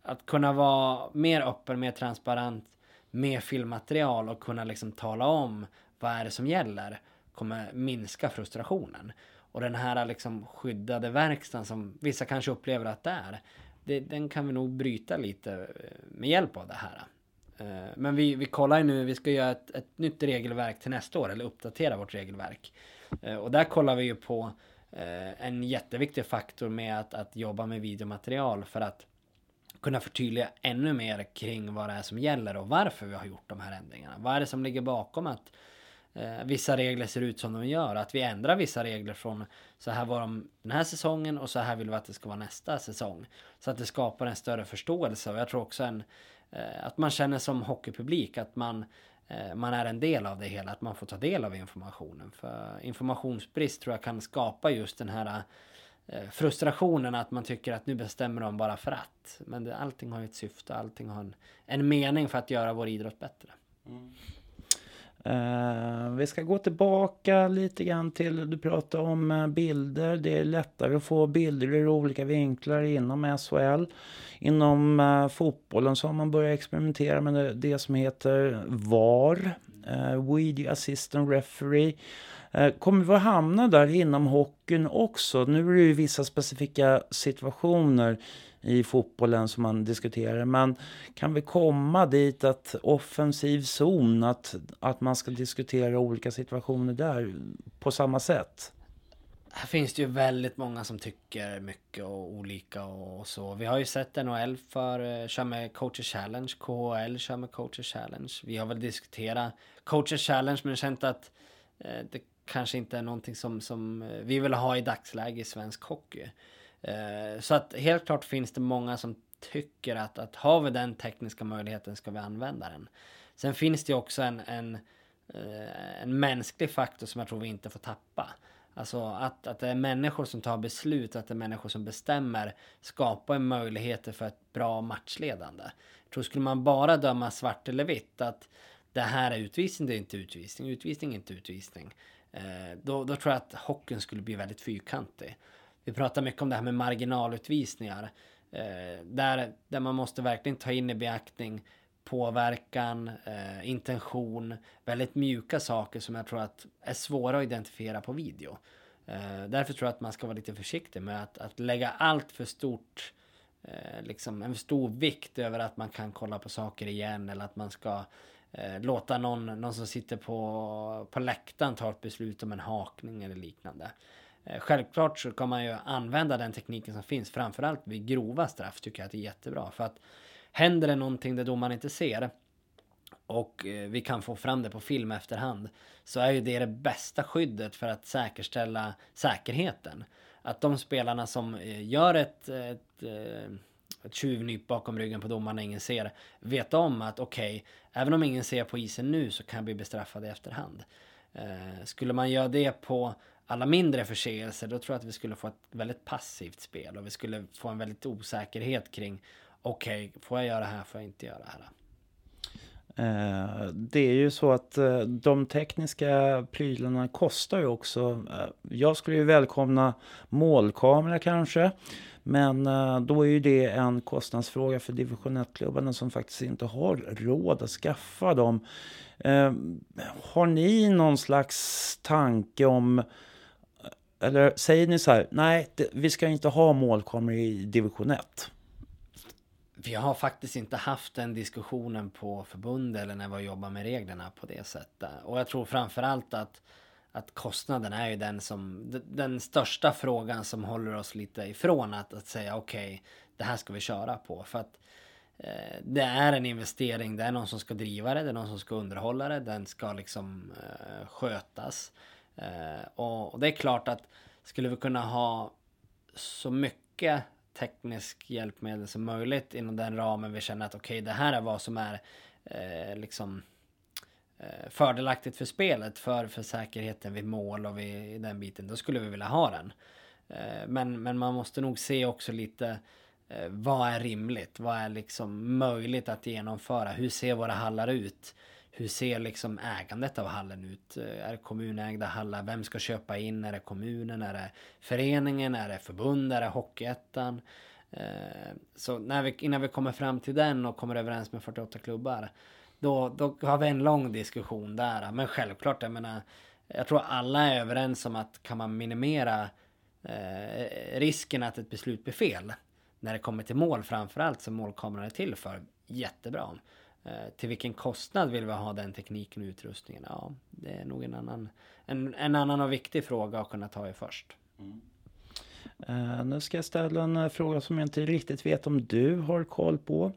att kunna vara mer öppen, mer transparent med filmmaterial och kunna liksom tala om vad är det som gäller kommer minska frustrationen. Och den här liksom skyddade verkstaden som vissa kanske upplever att det är, det, den kan vi nog bryta lite eh, med hjälp av det här. Eh, men vi, vi kollar ju nu, vi ska göra ett, ett nytt regelverk till nästa år, eller uppdatera vårt regelverk. Eh, och där kollar vi ju på en jätteviktig faktor med att, att jobba med videomaterial för att kunna förtydliga ännu mer kring vad det är som gäller och varför vi har gjort de här ändringarna. Vad är det som ligger bakom att eh, vissa regler ser ut som de gör? Att vi ändrar vissa regler från så här var de den här säsongen och så här vill vi att det ska vara nästa säsong. Så att det skapar en större förståelse och jag tror också en, eh, att man känner som hockeypublik att man eh, man är en del av det hela, att man får ta del av informationen. För informationsbrist tror jag kan skapa just den här eh, frustrationen att man tycker att nu bestämmer de bara för att. Men det, allting har ju ett syfte, allting har en, en mening för att göra vår idrott bättre. Mm. Uh, vi ska gå tillbaka lite grann till, du pratade om eh, bilder. Det är lättare att få bilder ur olika vinklar inom SHL. Inom uh, fotbollen så har man börjat experimentera med det, det som heter VAR, Video Assistant Referee. Kommer vi att hamna där inom hockeyn också? Nu är det ju vissa specifika situationer i fotbollen som man diskuterar. Men kan vi komma dit att offensiv zon, att, att man ska diskutera olika situationer där på samma sätt? Här finns det ju väldigt många som tycker mycket och olika och så. Vi har ju sett NHL för, eh, kör med Coacher Challenge, KHL kör med Coacher Challenge. Vi har väl diskuterat Coacher Challenge men känt att eh, det kanske inte är någonting som, som eh, vi vill ha i dagsläge i svensk hockey. Eh, så att helt klart finns det många som tycker att, att har vi den tekniska möjligheten ska vi använda den. Sen finns det också en, en, eh, en mänsklig faktor som jag tror vi inte får tappa. Alltså att, att det är människor som tar beslut, att det är människor som bestämmer, skapar möjligheter för ett bra matchledande. Jag tror skulle man bara döma svart eller vitt, att det här är utvisning, det är inte utvisning, utvisning är inte utvisning. Eh, då, då tror jag att hockeyn skulle bli väldigt fyrkantig. Vi pratar mycket om det här med marginalutvisningar. Eh, där, där man måste verkligen ta in i beaktning påverkan, eh, intention, väldigt mjuka saker som jag tror att är svåra att identifiera på video. Eh, därför tror jag att man ska vara lite försiktig med att, att lägga allt för stort, eh, liksom en stor vikt över att man kan kolla på saker igen eller att man ska eh, låta någon, någon som sitter på, på läktaren ta ett beslut om en hakning eller liknande. Eh, självklart så kan man ju använda den tekniken som finns, framförallt vid grova straff tycker jag att det är jättebra. För att händer det någonting där domaren inte ser och eh, vi kan få fram det på film efterhand så är ju det det bästa skyddet för att säkerställa säkerheten. Att de spelarna som eh, gör ett, ett, ett tjuvnyp bakom ryggen på domaren när ingen ser. Vet om att okej, okay, även om ingen ser på isen nu så kan jag bli bestraffad i efterhand. Skulle man göra det på alla mindre förseelser då tror jag att vi skulle få ett väldigt passivt spel och vi skulle få en väldigt osäkerhet kring okej, okay, får jag göra det här, får jag inte göra det här? Eh, det är ju så att eh, de tekniska prylarna kostar ju också. Eh, jag skulle ju välkomna målkamera kanske. Men då är ju det en kostnadsfråga för division 1-klubbarna som faktiskt inte har råd att skaffa dem. Har ni någon slags tanke om eller säger ni så här, nej, det, vi ska inte ha målkameror i division 1? Vi har faktiskt inte haft den diskussionen på förbund eller när vi jobbar med reglerna på det sättet. Och jag tror framförallt att att kostnaden är ju den som den största frågan som håller oss lite ifrån att, att säga okej, okay, det här ska vi köra på. För att eh, det är en investering, det är någon som ska driva det, det är någon som ska underhålla det, den ska liksom eh, skötas. Eh, och, det är klart att skulle vi kunna ha så mycket teknisk hjälpmedel som möjligt inom den ramen vi känner att okej, okay, det här är vad som är eh, liksom eh, fördelaktigt för spelet, för, för säkerheten vid mål och vid den biten. Då skulle vi vilja ha den. Eh, men, men man måste nog se också lite eh, vad är rimligt? Vad är liksom möjligt att genomföra? Hur ser våra hallar ut? Hur ser liksom ägandet av hallen ut? Är det kommunägda hallar? Vem ska köpa in? Är det kommunen? Är det föreningen? Är det förbund? Är det Hockeyettan? Eh, så när vi, innan vi kommer fram till den och kommer överens med 48 klubbar då, då har vi en lång diskussion där. Men självklart, jag menar, jag tror alla är överens om att kan man minimera eh, risken att ett beslut blir fel när det kommer till mål framförallt som målkameran är till för, jättebra. Eh, till vilken kostnad vill vi ha den tekniken och utrustningen? Ja, det är nog en annan, en, en annan och viktig fråga att kunna ta i först. Mm. Uh, nu ska jag ställa en uh, fråga som jag inte riktigt vet om du har koll på.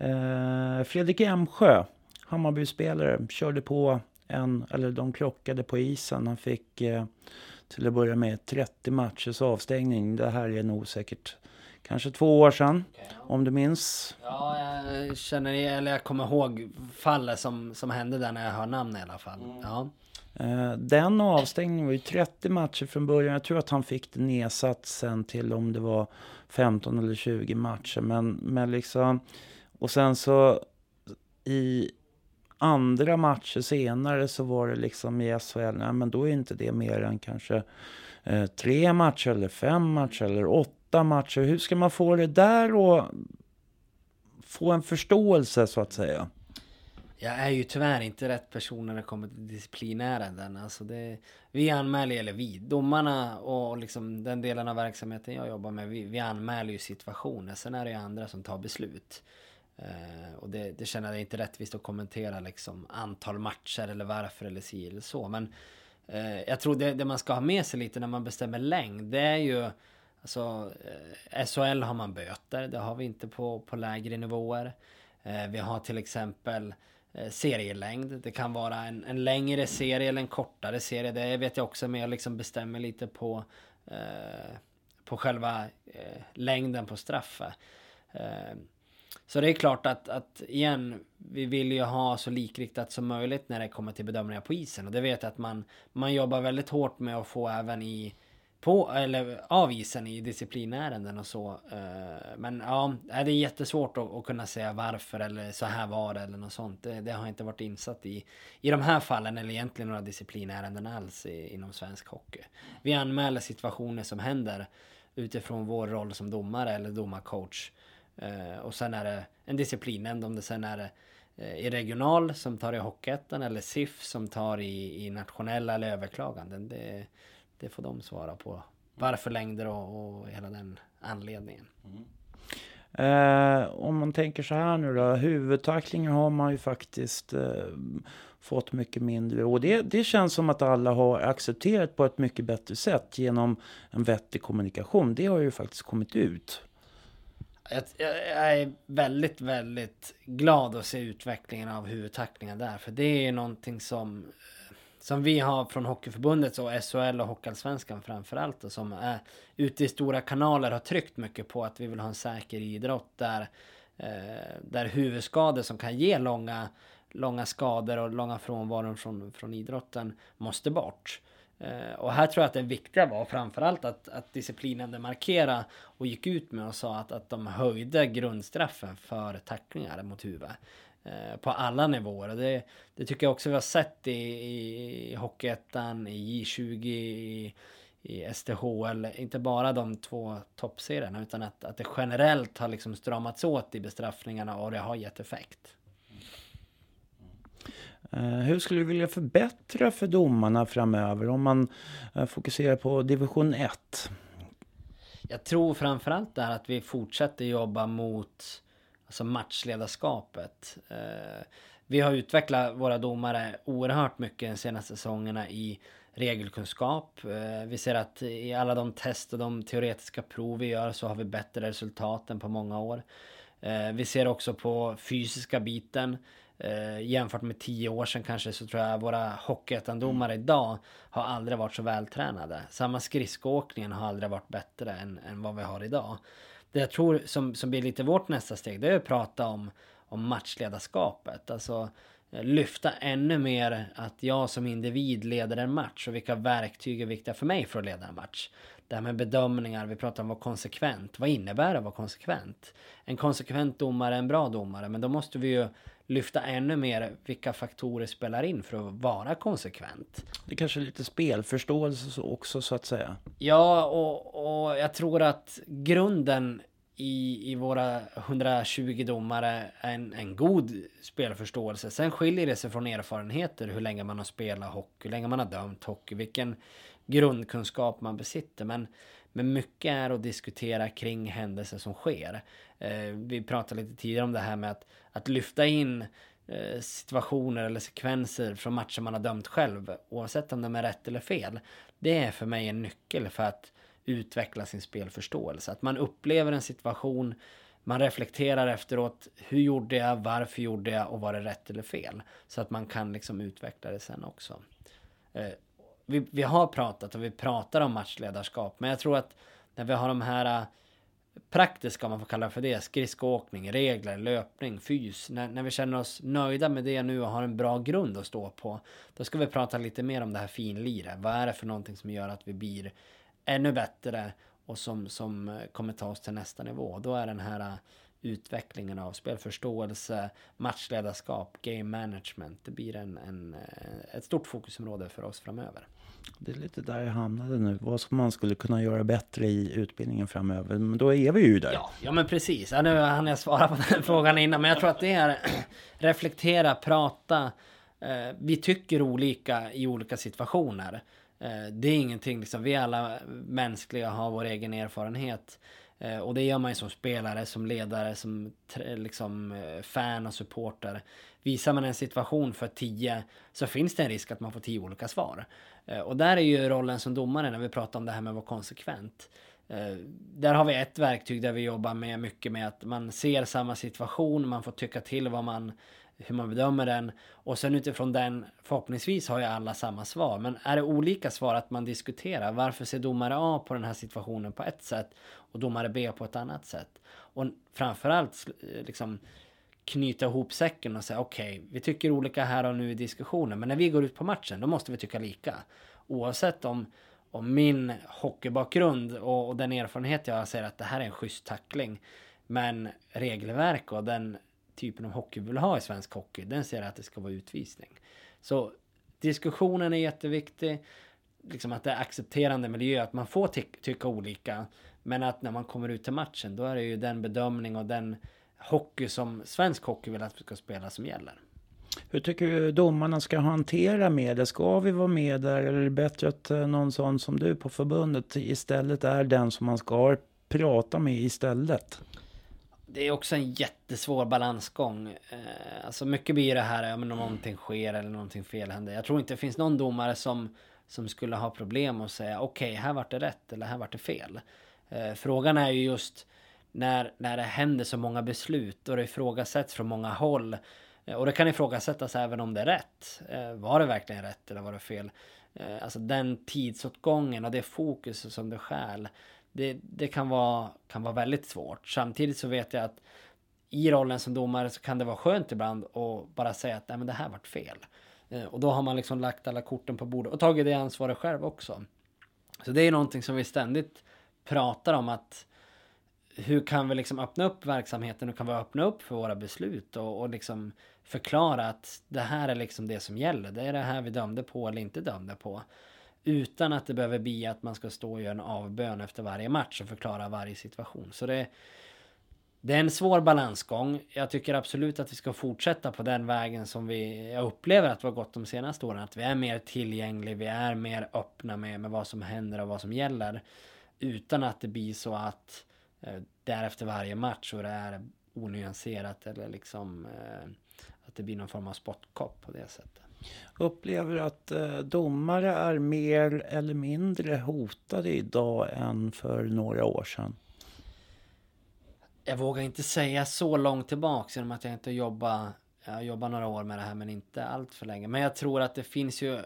Uh, Fredrik Emsjö, Hammarby-spelare, körde på en, eller de krockade på isen. Han fick till att börja med 30 matchers avstängning. Det här är nog säkert kanske två år sedan. Okay. Om du minns? Ja, jag känner eller jag kommer ihåg fallet som, som hände där när jag hör namn i alla fall. Mm. Ja. Eh, den avstängningen var ju 30 matcher från början. Jag tror att han fick det nedsatt sen till om det var 15 eller 20 matcher. Men, men liksom, och sen så i andra matcher senare så var det liksom i SHL, nej men då är inte det mer än kanske eh, tre matcher eller fem matcher eller åtta åtta matcher. Hur ska man få det där och få en förståelse så att säga? Jag är ju tyvärr inte rätt person när det kommer till disciplinärenden. Alltså det, vi anmäler, eller vi, domarna och liksom den delen av verksamheten jag jobbar med, vi, vi anmäler ju situationer. Sen är det ju andra som tar beslut. Uh, och det, det känner jag inte rättvist att kommentera liksom antal matcher eller varför eller si eller så. Men uh, jag tror det, det man ska ha med sig lite när man bestämmer längd, det är ju Alltså eh, SHL har man böter, det har vi inte på, på lägre nivåer. Eh, vi har till exempel eh, serielängd. Det kan vara en, en längre serie eller en kortare serie. Det vet jag också men jag liksom bestämmer lite på, eh, på själva eh, längden på straffet. Eh, så det är klart att, att igen, vi vill ju ha så likriktat som möjligt när det kommer till bedömningar på isen. Och det vet jag att man, man jobbar väldigt hårt med att få även i på, eller av isen i disciplinärenden och så. Eh, men ja, det är jättesvårt att, att kunna säga varför eller så här var det eller något sånt. Det, det, har inte varit insatt i, i de här fallen eller egentligen några disciplinärenden alls i, inom svensk hockey. Vi anmäler situationer som händer utifrån vår roll som domare eller domarcoach. Eh, och sen är det en disciplinnämnd om det sen är det i regional som tar i Hockeyettan eller SIF som tar i, i nationella eller överklaganden. Det, det får de svara på. Varför längder och, och hela den anledningen. Mm. Eh, om man tänker så här nu då, huvudtacklingar har man ju faktiskt eh, fått mycket mindre. Och det, det känns som att alla har accepterat på ett mycket bättre sätt genom en vettig kommunikation. Det har ju faktiskt kommit ut. Jag, jag, är väldigt, väldigt glad att se utvecklingen av huvudtacklingar där. För det är någonting som som vi har från Hockeyförbundet och SHL och Hockeyallsvenskan framförallt och som är ute i stora kanaler har tryckt mycket på att vi vill ha en säker idrott där, eh, där huvudskador som kan ge långa, långa skador och långa frånvaron från, från idrotten måste bort. Eh, och här tror jag att det viktiga var framförallt att, att disciplinen markera och gick ut med och sa att, att de höjde grundstraffen för tacklingar mot huvudet. Eh, på alla nivåer. Det, det tycker jag också vi har sett i, i Hockeyettan, i J20, i, i STHL. Inte bara de två toppserierna utan att, att det generellt har liksom stramats åt i bestraffningarna och det har gett effekt. Eh, hur skulle du vilja förbättra för domarna framöver om man eh, fokuserar på division 1? Jag tror framförallt där att vi fortsätter jobba mot alltså matchledarskapet. Eh, vi har utvecklat våra domare oerhört mycket de senaste säsongerna i regelkunskap. Eh, vi ser att i alla de test och de teoretiska prov vi gör så har vi bättre resultat än på många år. Eh, vi ser också på fysiska biten. jämfört med tio år sedan kanske så tror jag våra hockeyettandomare idag har aldrig varit så vältränade. Samma skridskoåkningen har aldrig varit bättre än, än vad vi har idag det jag tror som, som blir lite vårt nästa steg, det är att prata om, om matchledarskapet. Alltså eh, lyfta ännu mer att jag som individ leder en match och vilka verktyg är viktiga för mig för att leda en match. Det här med bedömningar, vi pratar om att vara konsekvent. Vad innebär det att vara konsekvent? En konsekvent domare är en bra domare, men då måste vi ju lyfta ännu mer vilka faktorer spelar in för att vara konsekvent. Det är kanske är lite spelförståelse också så att säga. Ja, och, och jag tror att grunden i, i våra 120 domare är en, en god spelförståelse. Sen skiljer det sig från erfarenheter hur länge man har spelat hockey, hur länge man har dömt hockey, vilken grundkunskap man besitter. Men, men mycket är att diskutera kring händelser som sker. Eh, vi pratade lite tidigare om det här med att, att lyfta in eh, situationer eller sekvenser från matcher man har dömt själv, oavsett om de är rätt eller fel. Det är för mig en nyckel för att utveckla sin spelförståelse. Att man upplever en situation, man reflekterar efteråt. Hur gjorde jag? Varför gjorde jag? Och var det rätt eller fel? Så att man kan liksom utveckla det sen också. Eh, vi, vi har pratat och vi pratar om matchledarskap, men jag tror att när vi har de här äh, praktiska, om man får kalla det för det, skridskoåkning, regler, löpning, fys. När, när vi känner oss nöjda med det nu och har en bra grund att stå på, då ska vi prata lite mer om det här finliret. Vad är det för någonting som gör att vi blir ännu bättre och som, som äh, kommer ta oss till nästa nivå? Då är den här äh, utvecklingen av spelförståelse, matchledarskap, game management. Det blir en, en, ett stort fokusområde för oss framöver. Det är lite där jag hamnade nu. Vad som man skulle kunna göra bättre i utbildningen framöver. Men då är vi ju där. Ja, ja men precis. Ja, nu hann jag svara på den frågan innan. Men jag tror att det är reflektera, prata. Eh, vi tycker olika i olika situationer. Eh, det är ingenting, liksom, vi är alla mänskliga, har vår egen erfarenhet. Eh, och det gör man ju som spelare, som ledare, som liksom, eh, fan och supporter. Visar man en situation för tio så finns det en risk att man får tio olika svar. Eh, och där är ju rollen som domare när vi pratar om det här med att vara konsekvent. Där har vi ett verktyg där vi jobbar med mycket med att man ser samma situation, man får tycka till vad man, hur man bedömer den och sen utifrån den förhoppningsvis har ju alla samma svar. Men är det olika svar att man diskuterar varför ser domare A på den här situationen på ett sätt och domare B på ett annat sätt? Och framförallt eh, liksom knyta ihop säcken och säga okej, okay, vi tycker olika här och nu i diskussionen, men när vi går ut på matchen, då måste vi tycka lika. Oavsett om, om min hockeybakgrund och, och den erfarenhet jag har säger att det här är en schysst tackling. Men regelverk och den typen av hockey vi vill ha i svensk hockey, den säger att det ska vara utvisning. Så diskussionen är jätteviktig. Liksom att det är accepterande miljö, att man får ty tycka olika. Men att när man kommer ut till matchen, då är det ju den bedömning och den hockey som svensk hockey vill att vi ska spela som gäller. Hur tycker du domarna ska hantera med det? Ska vi vara med där eller är det bättre att eh, någon sån som du på förbundet istället är den som man ska prata med istället? Det är också en jättesvår balansgång. Eh, alltså mycket blir det här om någonting sker eller någonting fel händer. Jag tror inte det finns någon domare som, som skulle ha problem att säga okej, okay, här vart det rätt eller här vart det fel. Eh, frågan är ju just när, när det händer så många beslut och det ifrågasätts från många håll. Eh, och det kan ifrågasättas även om det är rätt. Eh, var det verkligen rätt eller var det fel? Eh, alltså den tidsåtgången och det fokus som det skäl. Det, det kan, vara, kan vara väldigt svårt. Samtidigt så vet jag att i rollen som domare så kan det vara skönt ibland att bara säga att Nej, men det här vart fel. Eh, och då har man liksom lagt alla korten på bordet och tagit det ansvaret själv också. Så det är någonting som vi ständigt pratar om att hur kan vi liksom öppna upp verksamheten? Hur kan vi öppna upp för våra beslut och, och liksom förklara att det här är liksom det som gäller. Det är det här vi dömde på eller inte dömde på. Utan att det behöver bli att man ska stå och göra en avbön efter varje match och förklara varje situation. Så det, det är en svår balansgång. Jag tycker absolut att vi ska fortsätta på den vägen som vi, jag upplever att vi har gått de senaste åren. Att vi är mer tillgängliga, vi är mer öppna med, med vad som händer och vad som gäller. Utan att det blir så att eh, därefter varje match och det är onyanserat eller liksom eh, att det blir någon form av spottkopp på det sättet. Upplever du att eh, domare är mer eller mindre hotade idag än för några år sedan? Jag vågar inte säga så långt tillbaks genom att jag inte jobbar jag har jobbat några år med det här men inte allt för länge. Men jag tror att det finns ju,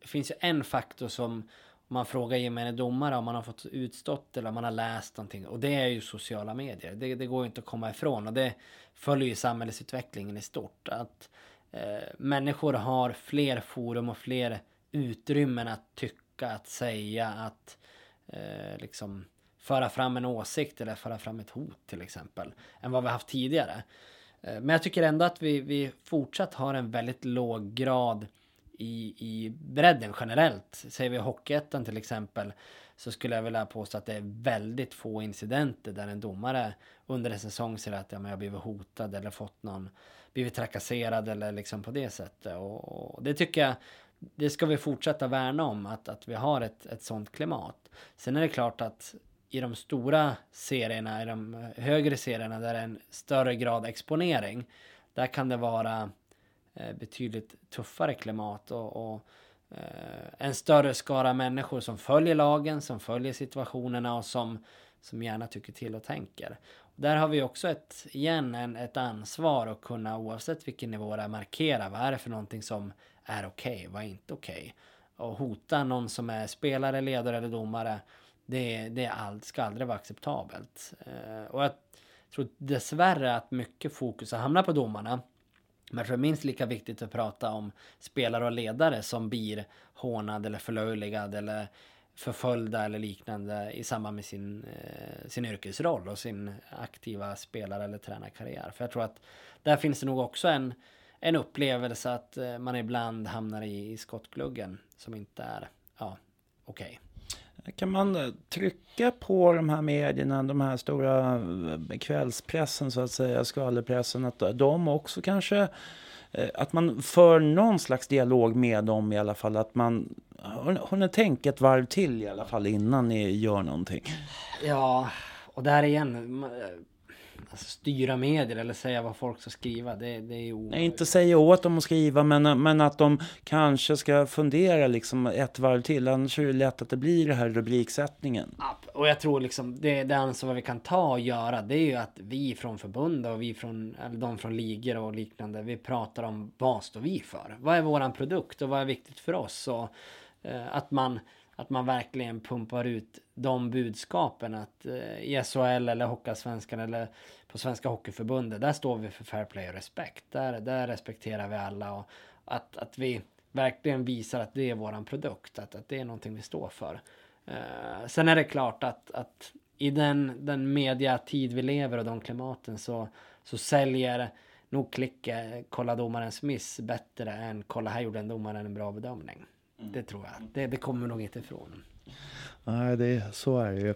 finns ju en faktor som om man frågar gemene domare om man har fått utstått eller om man har läst någonting. Och det är ju sociala medier. Det, det går ju inte att komma ifrån. Och det följer ju samhällsutvecklingen i stort. Att Eh, människor har fler forum och fler utrymmen att tycka, att säga, att eh, liksom föra fram en åsikt eller föra fram ett hot till exempel. Än vad vi haft tidigare. Eh, men jag tycker ändå att vi, vi fortsatt har en väldigt låg grad i, i bredden generellt. Säger vi Hockeyettan till exempel så skulle jag vilja påstå att det är väldigt få incidenter där en domare under en säsong säger att ja, men jag blivit hotad eller fått någon, blivit trakasserad eller liksom på det sättet. Och, och det tycker jag, det ska vi fortsätta värna om, att, att vi har ett, ett sånt klimat. Sen är det klart att i de stora serierna, i de högre serierna där det är en större grad exponering, där kan det vara eh, betydligt tuffare klimat och, och eh, en större skara människor som följer lagen, som följer situationerna och som, som gärna tycker till och tänker. Där har vi också ett, igen, en, ett ansvar att kunna oavsett vilken nivå det är markera vad är det för någonting som är okej, okay, vad är inte okej. Okay. Och hota någon som är spelare, ledare eller domare det, det är ska aldrig vara acceptabelt. Eh, och jag tror dessvärre att mycket fokus har hamnat på domarna. Men jag tror det är minst lika viktigt att prata om spelare och ledare som blir hånad eller förlöjligad eller förföljda eller liknande i samband med sin, eh, sin yrkesroll och sin aktiva spelare eller tränarkarriär. För jag tror att där finns det nog också en, en upplevelse att eh, man ibland hamnar i, i skottgluggen som inte är ja, okej. Okay. Kan man eh, trycka på de här medierna, de här stora eh, kvällspressen så att säga, skvallerpressen, att de också kanske, eh, att man för någon slags dialog med dem i alla fall, att man, har ni tänkt ett varv till i alla fall innan ni gör någonting? Ja, och där igen, alltså, styra medier eller säga vad folk ska skriva. Det, det är omöjligt. Inte säga åt dem att skriva, men, men att de kanske ska fundera liksom ett varv till. Annars är det lätt att det blir det här rubriksättningen. Och jag tror liksom det, det ansvar vi kan ta och göra, det är ju att vi från förbund och vi från, eller de från ligor och liknande, vi pratar om vad står vi för? Vad är våran produkt och vad är viktigt för oss? Och eh, att man att man verkligen pumpar ut de budskapen att eh, i SHL eller Hockeyallsvenskan eller på Svenska Hockeyförbundet, där står vi för fair play och respekt. Där, där respekterar vi alla och att, att vi verkligen visar att det är våran produkt, att, att det är någonting vi står för. Uh, sen är det klart att, att i den, den mediatid vi lever och de klimaten så, så säljer nog Klicke Kolla domarens miss bättre än Kolla här gjorde en domaren en bra bedömning. Mm. Det tror jag. Det, det kommer nog inte ifrån. Nej, det, så är det ju.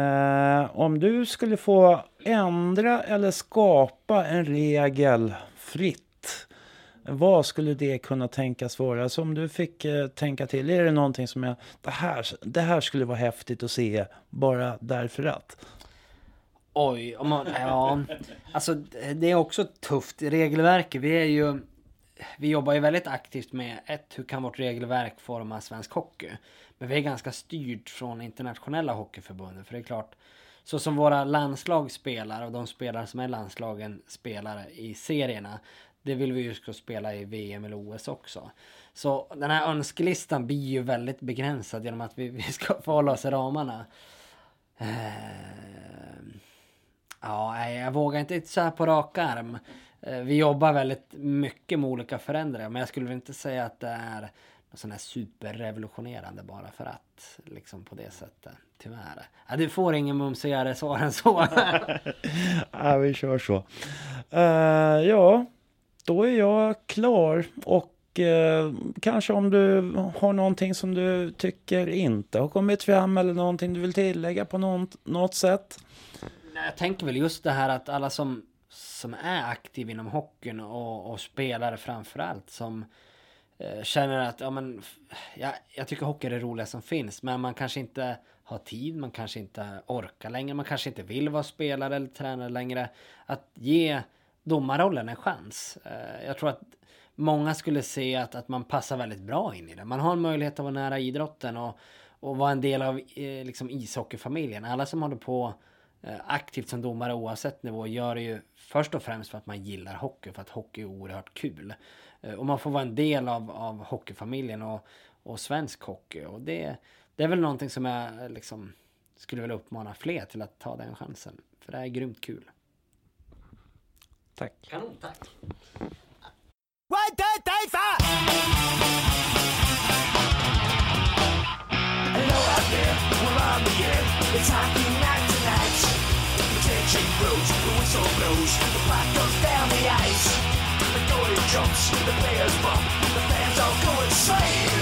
Eh, om du skulle få ändra eller skapa en regel fritt, vad skulle det kunna tänkas vara? Så om du fick eh, tänka till, är det någonting som jag, det här, det här skulle vara häftigt att se bara därför att? Oj, om man, ja, alltså det är också tufft. Regelverket, vi är ju vi jobbar ju väldigt aktivt med ett, hur kan vårt regelverk forma svensk hockey? Men vi är ganska styrt från internationella hockeyförbundet. För det är klart, så som våra landslag spelar och de spelare som är landslagen spelar i serierna. Det vill vi ju ska spela i VM eller OS också. Så den här önskelistan blir ju väldigt begränsad genom att vi, vi ska förhålla oss i ramarna. Uh, ja, jag vågar inte så här på rak arm. Uh, vi jobbar väldigt mycket med olika förändringar men jag skulle inte säga att det är något sån här superrevolutionerande bara för att. Liksom på det sättet. Tyvärr. Ja, du får ingen mumsigare svar än så. ja, vi kör så. Uh, ja, då är jag klar. Och eh, kanske om du har någonting som du tycker inte har kommit fram eller någonting du vill tillägga på något, något sätt. Jag tänker väl just det här att alla som som är aktiv inom hockeyn och, och spelare framförallt som eh, känner att ja, men, ja, jag tycker hockey är det roliga som finns men man kanske inte har tid, man kanske inte orkar längre, man kanske inte vill vara spelare eller tränare längre. Att ge domarrollen en chans. Eh, jag tror att många skulle se att, att man passar väldigt bra in i det. Man har en möjlighet att vara nära idrotten och, och vara en del av eh, liksom ishockeyfamiljen. Alla som håller på eh, aktivt som domare oavsett nivå gör det ju först och främst för att man gillar hockey, för att hockey är oerhört kul. Och man får vara en del av, av hockeyfamiljen och, och svensk hockey. Och det, det är väl någonting som jag liksom, skulle vilja uppmana fler till att ta den chansen. För det är grymt kul. Tack. Kanon, tack. Hello out there, we're on the air. It's hockey night tonight. The tension grows, the whistle blows, the puck goes down the ice. The goalie jumps, the players bump, the fans all go insane.